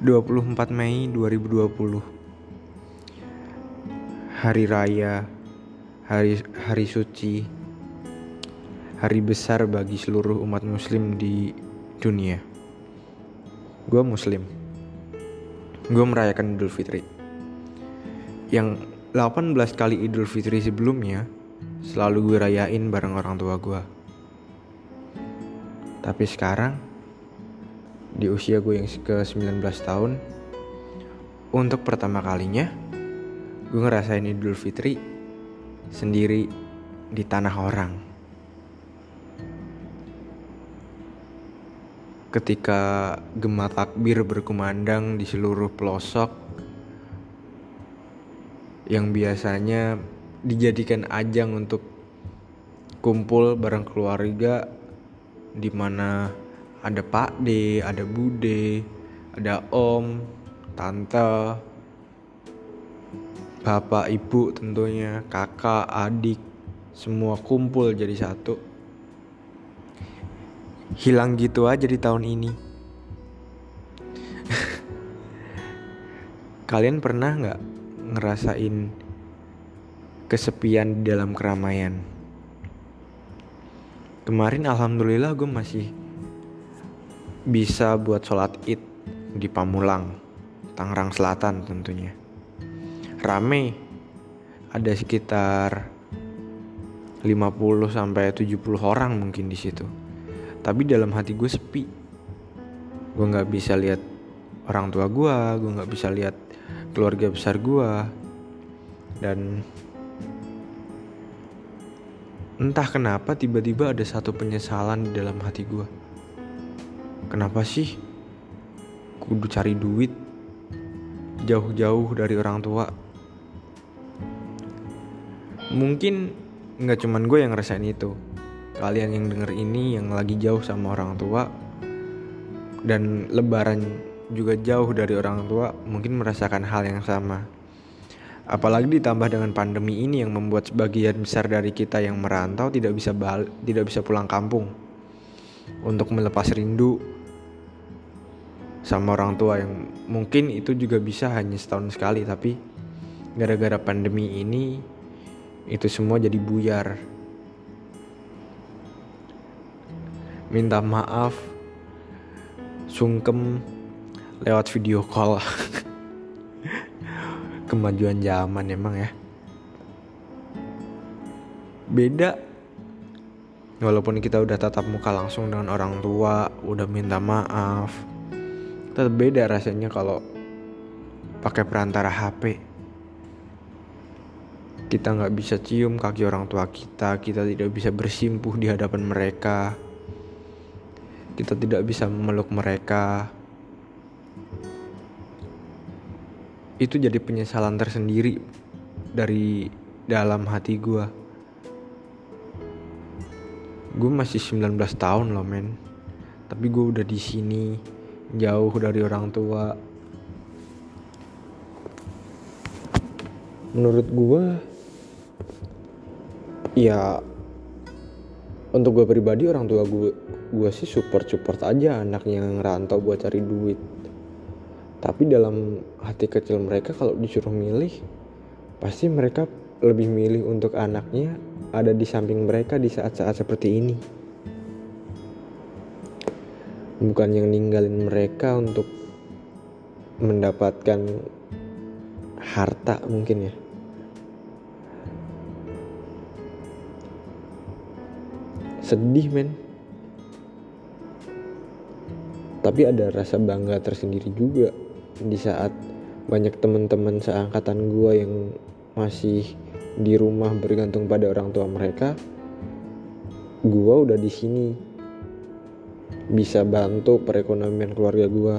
24 Mei 2020 Hari Raya Hari Hari Suci Hari besar bagi seluruh umat muslim di dunia. Gue muslim. Gue merayakan Idul Fitri. Yang 18 kali Idul Fitri sebelumnya Selalu gue rayain bareng orang tua gue Tapi sekarang di usia gue yang ke 19 tahun. Untuk pertama kalinya gue ngerasain Idul Fitri sendiri di tanah orang. Ketika gema takbir berkumandang di seluruh pelosok yang biasanya dijadikan ajang untuk kumpul bareng keluarga di mana ada Pak D, ada Bude, ada Om, Tante, Bapak, Ibu tentunya, kakak, adik, semua kumpul jadi satu. Hilang gitu aja di tahun ini. Kalian pernah nggak ngerasain kesepian di dalam keramaian? Kemarin alhamdulillah gue masih bisa buat sholat id di Pamulang, Tangerang Selatan tentunya. Rame, ada sekitar 50 sampai 70 orang mungkin di situ. Tapi dalam hati gue sepi. Gue nggak bisa lihat orang tua gue, gue nggak bisa lihat keluarga besar gue, dan entah kenapa tiba-tiba ada satu penyesalan di dalam hati gue Kenapa sih kudu cari duit jauh-jauh dari orang tua? Mungkin nggak cuman gue yang ngerasain itu. Kalian yang denger ini yang lagi jauh sama orang tua dan lebaran juga jauh dari orang tua mungkin merasakan hal yang sama. Apalagi ditambah dengan pandemi ini yang membuat sebagian besar dari kita yang merantau tidak bisa bal tidak bisa pulang kampung untuk melepas rindu sama orang tua yang mungkin itu juga bisa hanya setahun sekali tapi gara-gara pandemi ini itu semua jadi buyar. Minta maaf sungkem lewat video call. Kemajuan zaman emang ya. Beda. Walaupun kita udah tatap muka langsung dengan orang tua udah minta maaf tetap beda rasanya kalau pakai perantara HP kita nggak bisa cium kaki orang tua kita kita tidak bisa bersimpuh di hadapan mereka. Kita tidak bisa memeluk mereka. Itu jadi penyesalan tersendiri dari dalam hati gue gue masih 19 tahun loh men. Tapi gue udah di sini jauh dari orang tua. Menurut gue ya untuk gue pribadi orang tua gue gue sih support support aja anaknya ngerantau buat cari duit. Tapi dalam hati kecil mereka kalau disuruh milih pasti mereka lebih milih untuk anaknya ada di samping mereka di saat-saat seperti ini bukan yang ninggalin mereka untuk mendapatkan harta mungkin ya. Sedih men. Tapi ada rasa bangga tersendiri juga di saat banyak teman-teman seangkatan gue yang masih di rumah bergantung pada orang tua mereka. Gue udah di sini bisa bantu perekonomian keluarga gue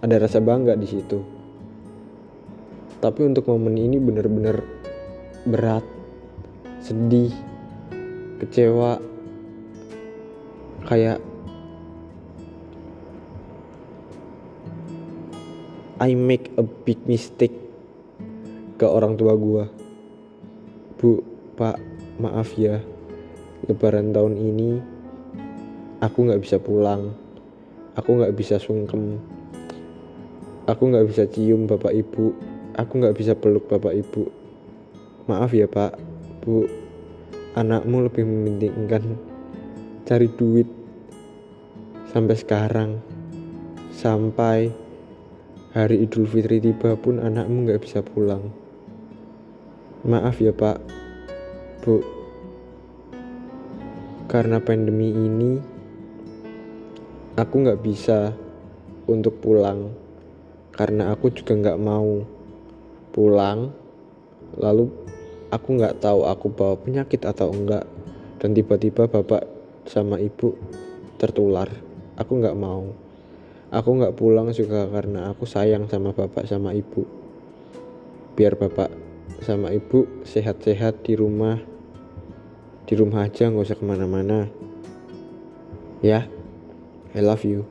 ada rasa bangga di situ. Tapi untuk momen ini bener-bener berat sedih kecewa. Kayak I make a big mistake ke orang tua gue bu pak maaf ya lebaran tahun ini aku nggak bisa pulang. Aku nggak bisa sungkem. Aku nggak bisa cium bapak ibu. Aku nggak bisa peluk bapak ibu. Maaf ya pak. Bu anakmu lebih mementingkan cari duit sampai sekarang. Sampai hari Idul Fitri tiba pun anakmu nggak bisa pulang. Maaf ya pak. Bu karena pandemi ini aku nggak bisa untuk pulang karena aku juga nggak mau pulang. Lalu aku nggak tahu aku bawa penyakit atau enggak. Dan tiba-tiba bapak sama ibu tertular. Aku nggak mau. Aku nggak pulang juga karena aku sayang sama bapak sama ibu. Biar bapak sama ibu sehat-sehat di rumah. Di rumah aja nggak usah ke mana-mana. Ya I love you.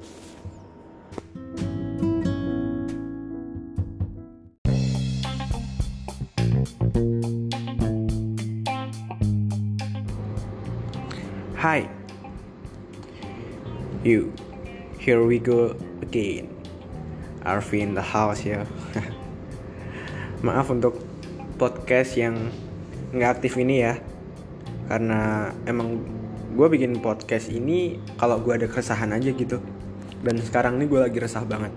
Hi. You. Here we go again. Arfi in the house ya Maaf untuk podcast yang nggak aktif ini ya. Karena emang gue bikin podcast ini kalau gue ada keresahan aja gitu. Dan sekarang ini gue lagi resah banget.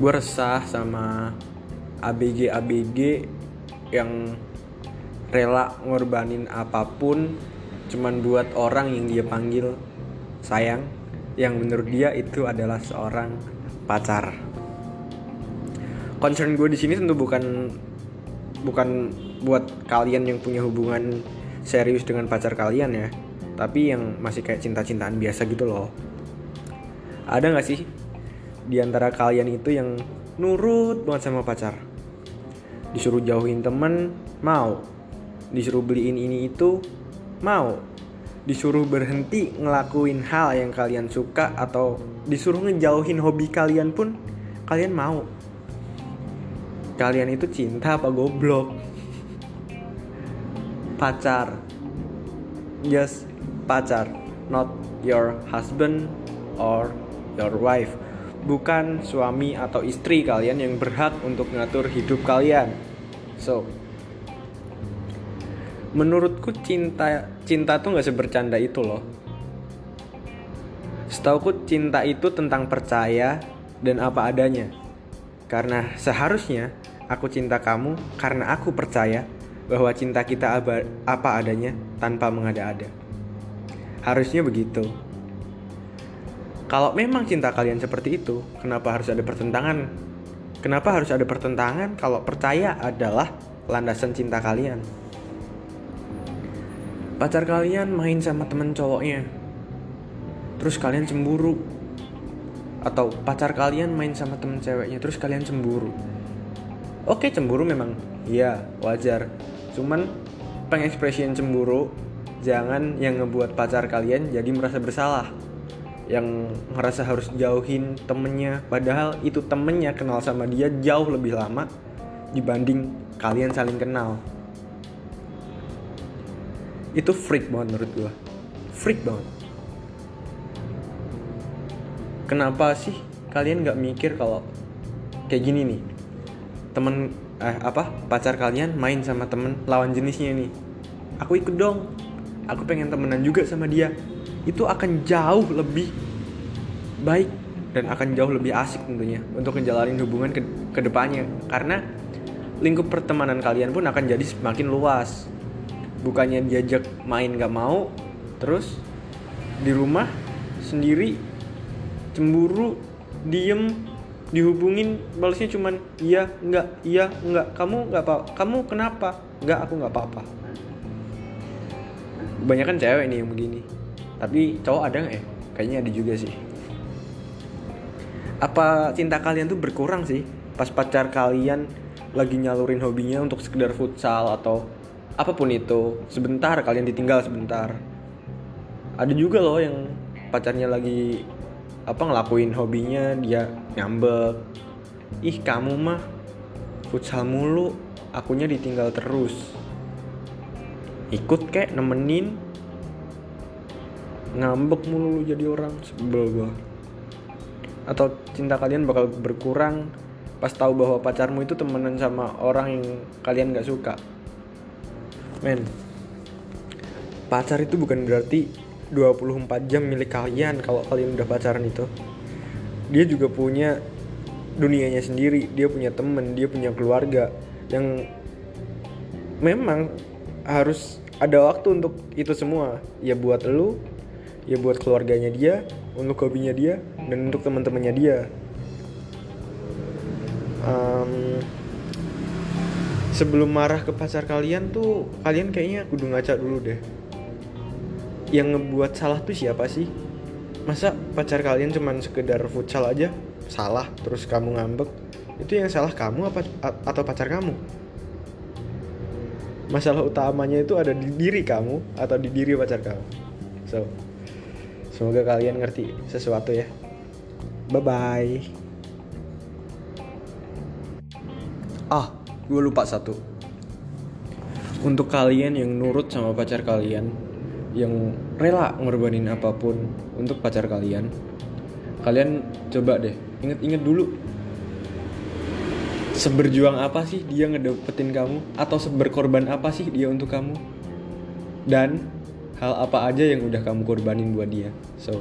Gue resah sama ABG-ABG yang rela ngorbanin apa pun cuman buat orang yang dia panggil. Sayang yang menurut dia itu adalah seorang pacar. Concern gue di sini tentu bukan bukan buat kalian yang punya hubungan serius dengan pacar kalian ya, tapi yang masih kayak cinta-cintaan biasa gitu loh. Ada nggak sih di antara kalian itu yang nurut banget sama pacar? Disuruh jauhin temen, mau. Disuruh beliin ini itu, mau disuruh berhenti ngelakuin hal yang kalian suka atau disuruh ngejauhin hobi kalian pun kalian mau kalian itu cinta apa goblok pacar. Just pacar not your husband or your wife. Bukan suami atau istri kalian yang berhak untuk ngatur hidup kalian. So menurutku cinta cinta tuh nggak sebercanda itu loh. Setauku cinta itu tentang percaya dan apa adanya. Karena seharusnya aku cinta kamu karena aku percaya bahwa cinta kita apa adanya tanpa mengada-ada. Harusnya begitu. Kalau memang cinta kalian seperti itu kenapa harus ada pertentangan? Kenapa harus ada pertentangan kalau percaya adalah landasan cinta kalian? Pacar kalian main sama temen cowoknya. Terus kalian cemburu. Atau pacar kalian main sama temen ceweknya terus kalian cemburu. Oke cemburu memang. Iya wajar cuman pengekspresian cemburu jangan yang ngebuat pacar kalian jadi merasa bersalah. Yang ngerasa harus jauhin temennya padahal itu temennya kenal sama dia jauh lebih lama dibanding kalian saling kenal. Itu freak banget menurut gue freak banget. Kenapa sih kalian nggak mikir kalau kayak gini nih? Temen eh apa? Pacar kalian main sama temen lawan jenisnya nih. Aku ikut dong. Aku pengen temenan juga sama dia. Itu akan jauh lebih baik dan akan jauh lebih asik tentunya untuk ngejalanin hubungan ke, ke depannya. Karena lingkup pertemanan kalian pun akan jadi semakin luas. Bukannya diajak main gak mau terus di rumah sendiri cemburu diem dihubungin balasnya cuman iya enggak iya enggak kamu nggak apa kamu kenapa? Enggak aku nggak apa-apa. Kebanyakan cewek nih yang begini. Tapi cowok ada nggak ya? Kayaknya ada juga sih. Apa cinta kalian tuh berkurang sih? Pas pacar kalian lagi nyalurin hobinya untuk sekedar futsal atau apa pun itu sebentar kalian ditinggal sebentar. Ada juga loh yang pacarnya lagi apa ngelakuin hobinya dia ngambek. Ih kamu mah futsal mulu. Akunya ditinggal terus. Ikut kek nemenin. Ngambek mulu jadi orang. Sebel gua. Atau cinta kalian bakal berkurang pas tahu bahwa pacarmu itu temenan sama orang yang kalian gak suka. Men pacar itu bukan berarti 24 jam milik kalian kalau kalian udah pacaran itu dia juga punya dunianya sendiri dia punya temen dia punya keluarga yang memang harus ada waktu untuk itu semua. Ya buat lu ya buat keluarganya dia untuk hobinya dia dan untuk teman-temannya dia. Um, sebelum marah ke pacar kalian tuh kalian kayaknya kudu ngaca dulu deh. Yang ngebuat salah tuh siapa sih masa pacar kalian cuman sekedar futsal aja? Salah. Terus kamu ngambek? Itu yang salah kamu apa atau pacar kamu? Masalah utamanya itu ada di diri kamu atau di diri pacar kamu. So semoga kalian ngerti sesuatu ya. Bye bye ah gue lupa satu. Untuk kalian yang nurut sama pacar kalian yang rela ngorbanin apa pun untuk pacar kalian kalian coba deh inget-inget dulu. Seberjuang apa sih dia ngedapetin kamu? Atau seberkorban apa sih dia untuk kamu? Dan hal apa aja yang udah kamu korbanin buat dia? So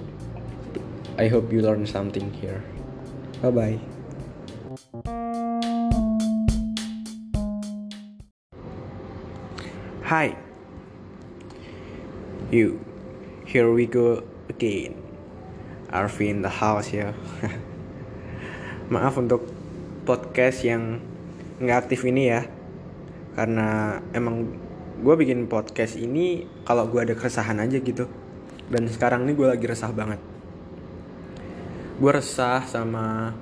I hope you learn something here. Bye bye Hi You. Here we go again. Arvin in the house ya Maaf untuk podcast yang nggak aktif ini ya. Karena emang gue bikin podcast ini kalau gue ada keresahan aja gitu. Dan sekarang ini gue lagi resah banget. Gue resah sama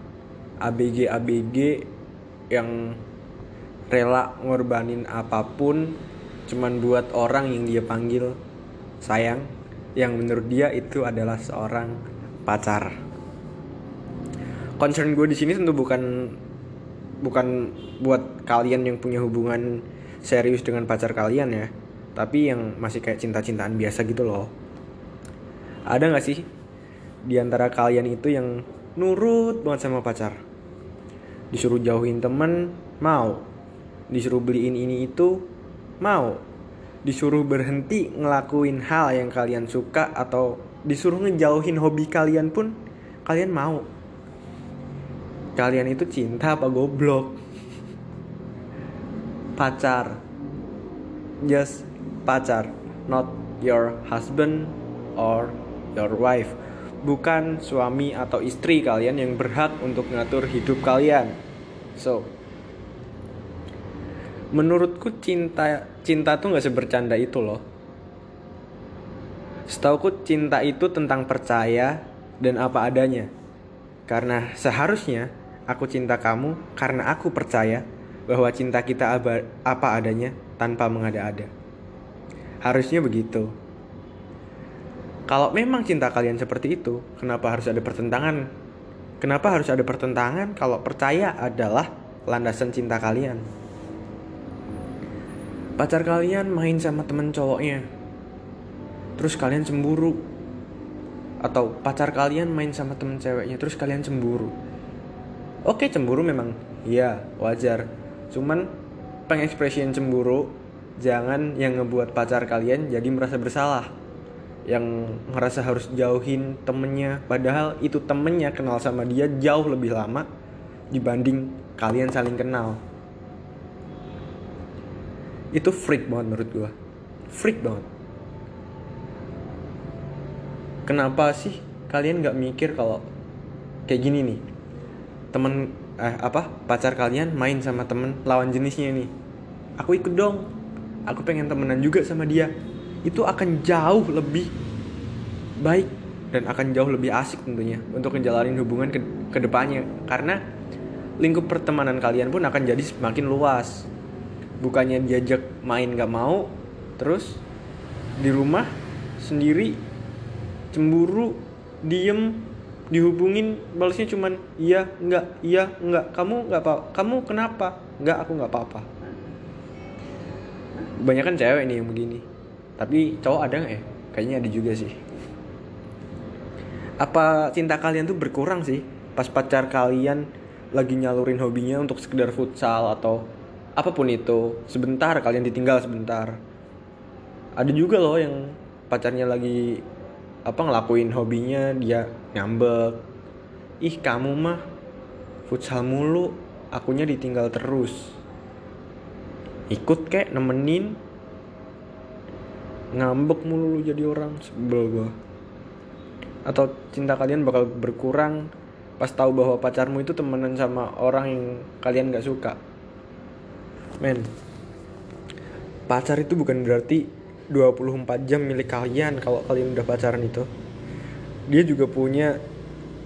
ABG-ABG yang rela ngorbanin apa pun cuman buat orang yang dia panggil sayang yang menurut dia itu adalah seorang pacar. Concern gue di sini tentu bukan bukan buat kalian yang punya hubungan serius dengan pacar kalian ya, tapi yang masih kayak cinta-cintaan biasa gitu loh. Ada nggak sih di antara kalian itu yang nurut banget sama pacar? Disuruh jauhin temen, mau. Disuruh beliin ini itu, mau disuruh berhenti ngelakuin hal yang kalian suka atau disuruh ngejauhin hobi kalian pun kalian mau. Kalian itu cinta apa goblok? Pacar. Just pacar not your husband or your wife. Bukan suami atau istri kalian yang berhak untuk ngatur hidup kalian. So menurutku cinta cinta tuh nggak sebercanda itu loh. Setauku cinta itu tentang percaya dan apa adanya. Karena seharusnya aku cinta kamu karena aku percaya bahwa cinta kita apa adanya tanpa mengada-ada. Harusnya begitu. Kalau memang cinta kalian seperti itu kenapa harus ada pertentangan? Kenapa harus ada pertentangan kalau percaya adalah landasan cinta kalian pacar kalian main sama temen cowoknya. Terus kalian cemburu. Atau pacar kalian main sama temen ceweknya terus kalian cemburu. Oke cemburu memang iya wajar. Cuman pengekspresian cemburu jangan yang ngebuat pacar kalian jadi merasa bersalah. Yang ngerasa harus jauhin temennya padahal itu temennya kenal sama dia jauh lebih lama dibanding kalian saling kenal itu freak banget menurut gue freak banget. Kenapa sih kalian nggak mikir kalau kayak gini nih? Temen eh apa pacar kalian main sama temen lawan jenisnya nih. Aku ikut dong. Aku pengen temenan juga sama dia. Itu akan jauh lebih baik dan akan jauh lebih asik tentunya untuk menjalani hubungan ke ke depannya karena lingkup pertemanan kalian pun akan jadi semakin luas bukannya diajak main gak mau terus di rumah sendiri cemburu diem dihubungin balasnya cuman iya enggak iya enggak kamu nggak apa kamu kenapa? Enggak aku nggak apa-apa. Banyak kan cewek nih yang begini. Tapi cowok ada nggak ya? Kayaknya ada juga sih. Apa cinta kalian tuh berkurang sih? Pas pacar kalian lagi nyalurin hobinya untuk sekedar futsal atau apa pun itu sebentar kalian ditinggal sebentar. Ada juga loh yang pacarnya lagi apa ngelakuin hobinya dia ngambek. Ih kamu mah futsal mulu akunya ditinggal terus. Ikut kek nemenin. Ngambek mulu lu jadi orang sebel gua. Atau cinta kalian bakal berkurang pas tahu bahwa pacarmu itu temenan sama orang yang kalian gak suka men pacar itu bukan berarti 24 jam milik kalian kalau kalian udah pacaran itu. Dia juga punya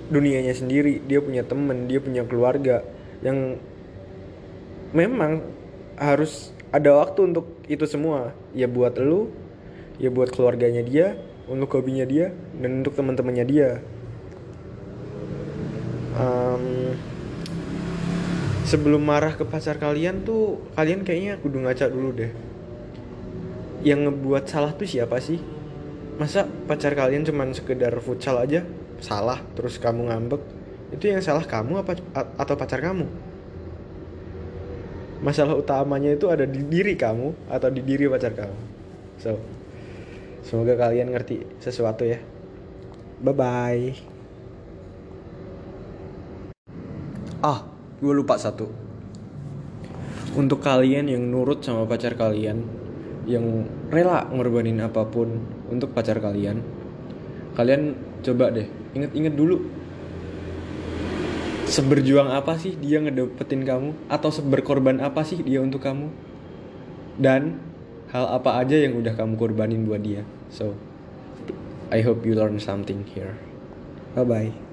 dunianya sendiri dia punya temen dia punya keluarga yang memang harus ada waktu untuk itu semua. Ya buat lu ya buat keluarganya dia untuk hobinya dia dan untuk teman-temannya dia. Um, sebelum marah ke pacar kalian tuh kalian kayaknya kudu ngaca dulu deh. Yang ngebuat salah tuh siapa sih? Masa pacar kalian cuman sekedar futsal aja? Salah terus kamu ngambek. Itu yang salah kamu apa atau pacar kamu? Masalah utamanya itu ada di diri kamu atau di diri pacar kamu. So Semoga kalian ngerti sesuatu ya. Bye bye. Ah, gue lupa satu. Untuk kalian yang nurut sama pacar kalian, yang rela ngorbanin apa pun untuk pacar kalian, kalian coba deh inget-inget dulu. Seberjuang apa sih dia ngedapetin kamu? Atau seberkorban apa sih dia untuk kamu? Dan hal apa aja yang udah kamu korbanin buat dia. So I hope you learn something here. Bye bye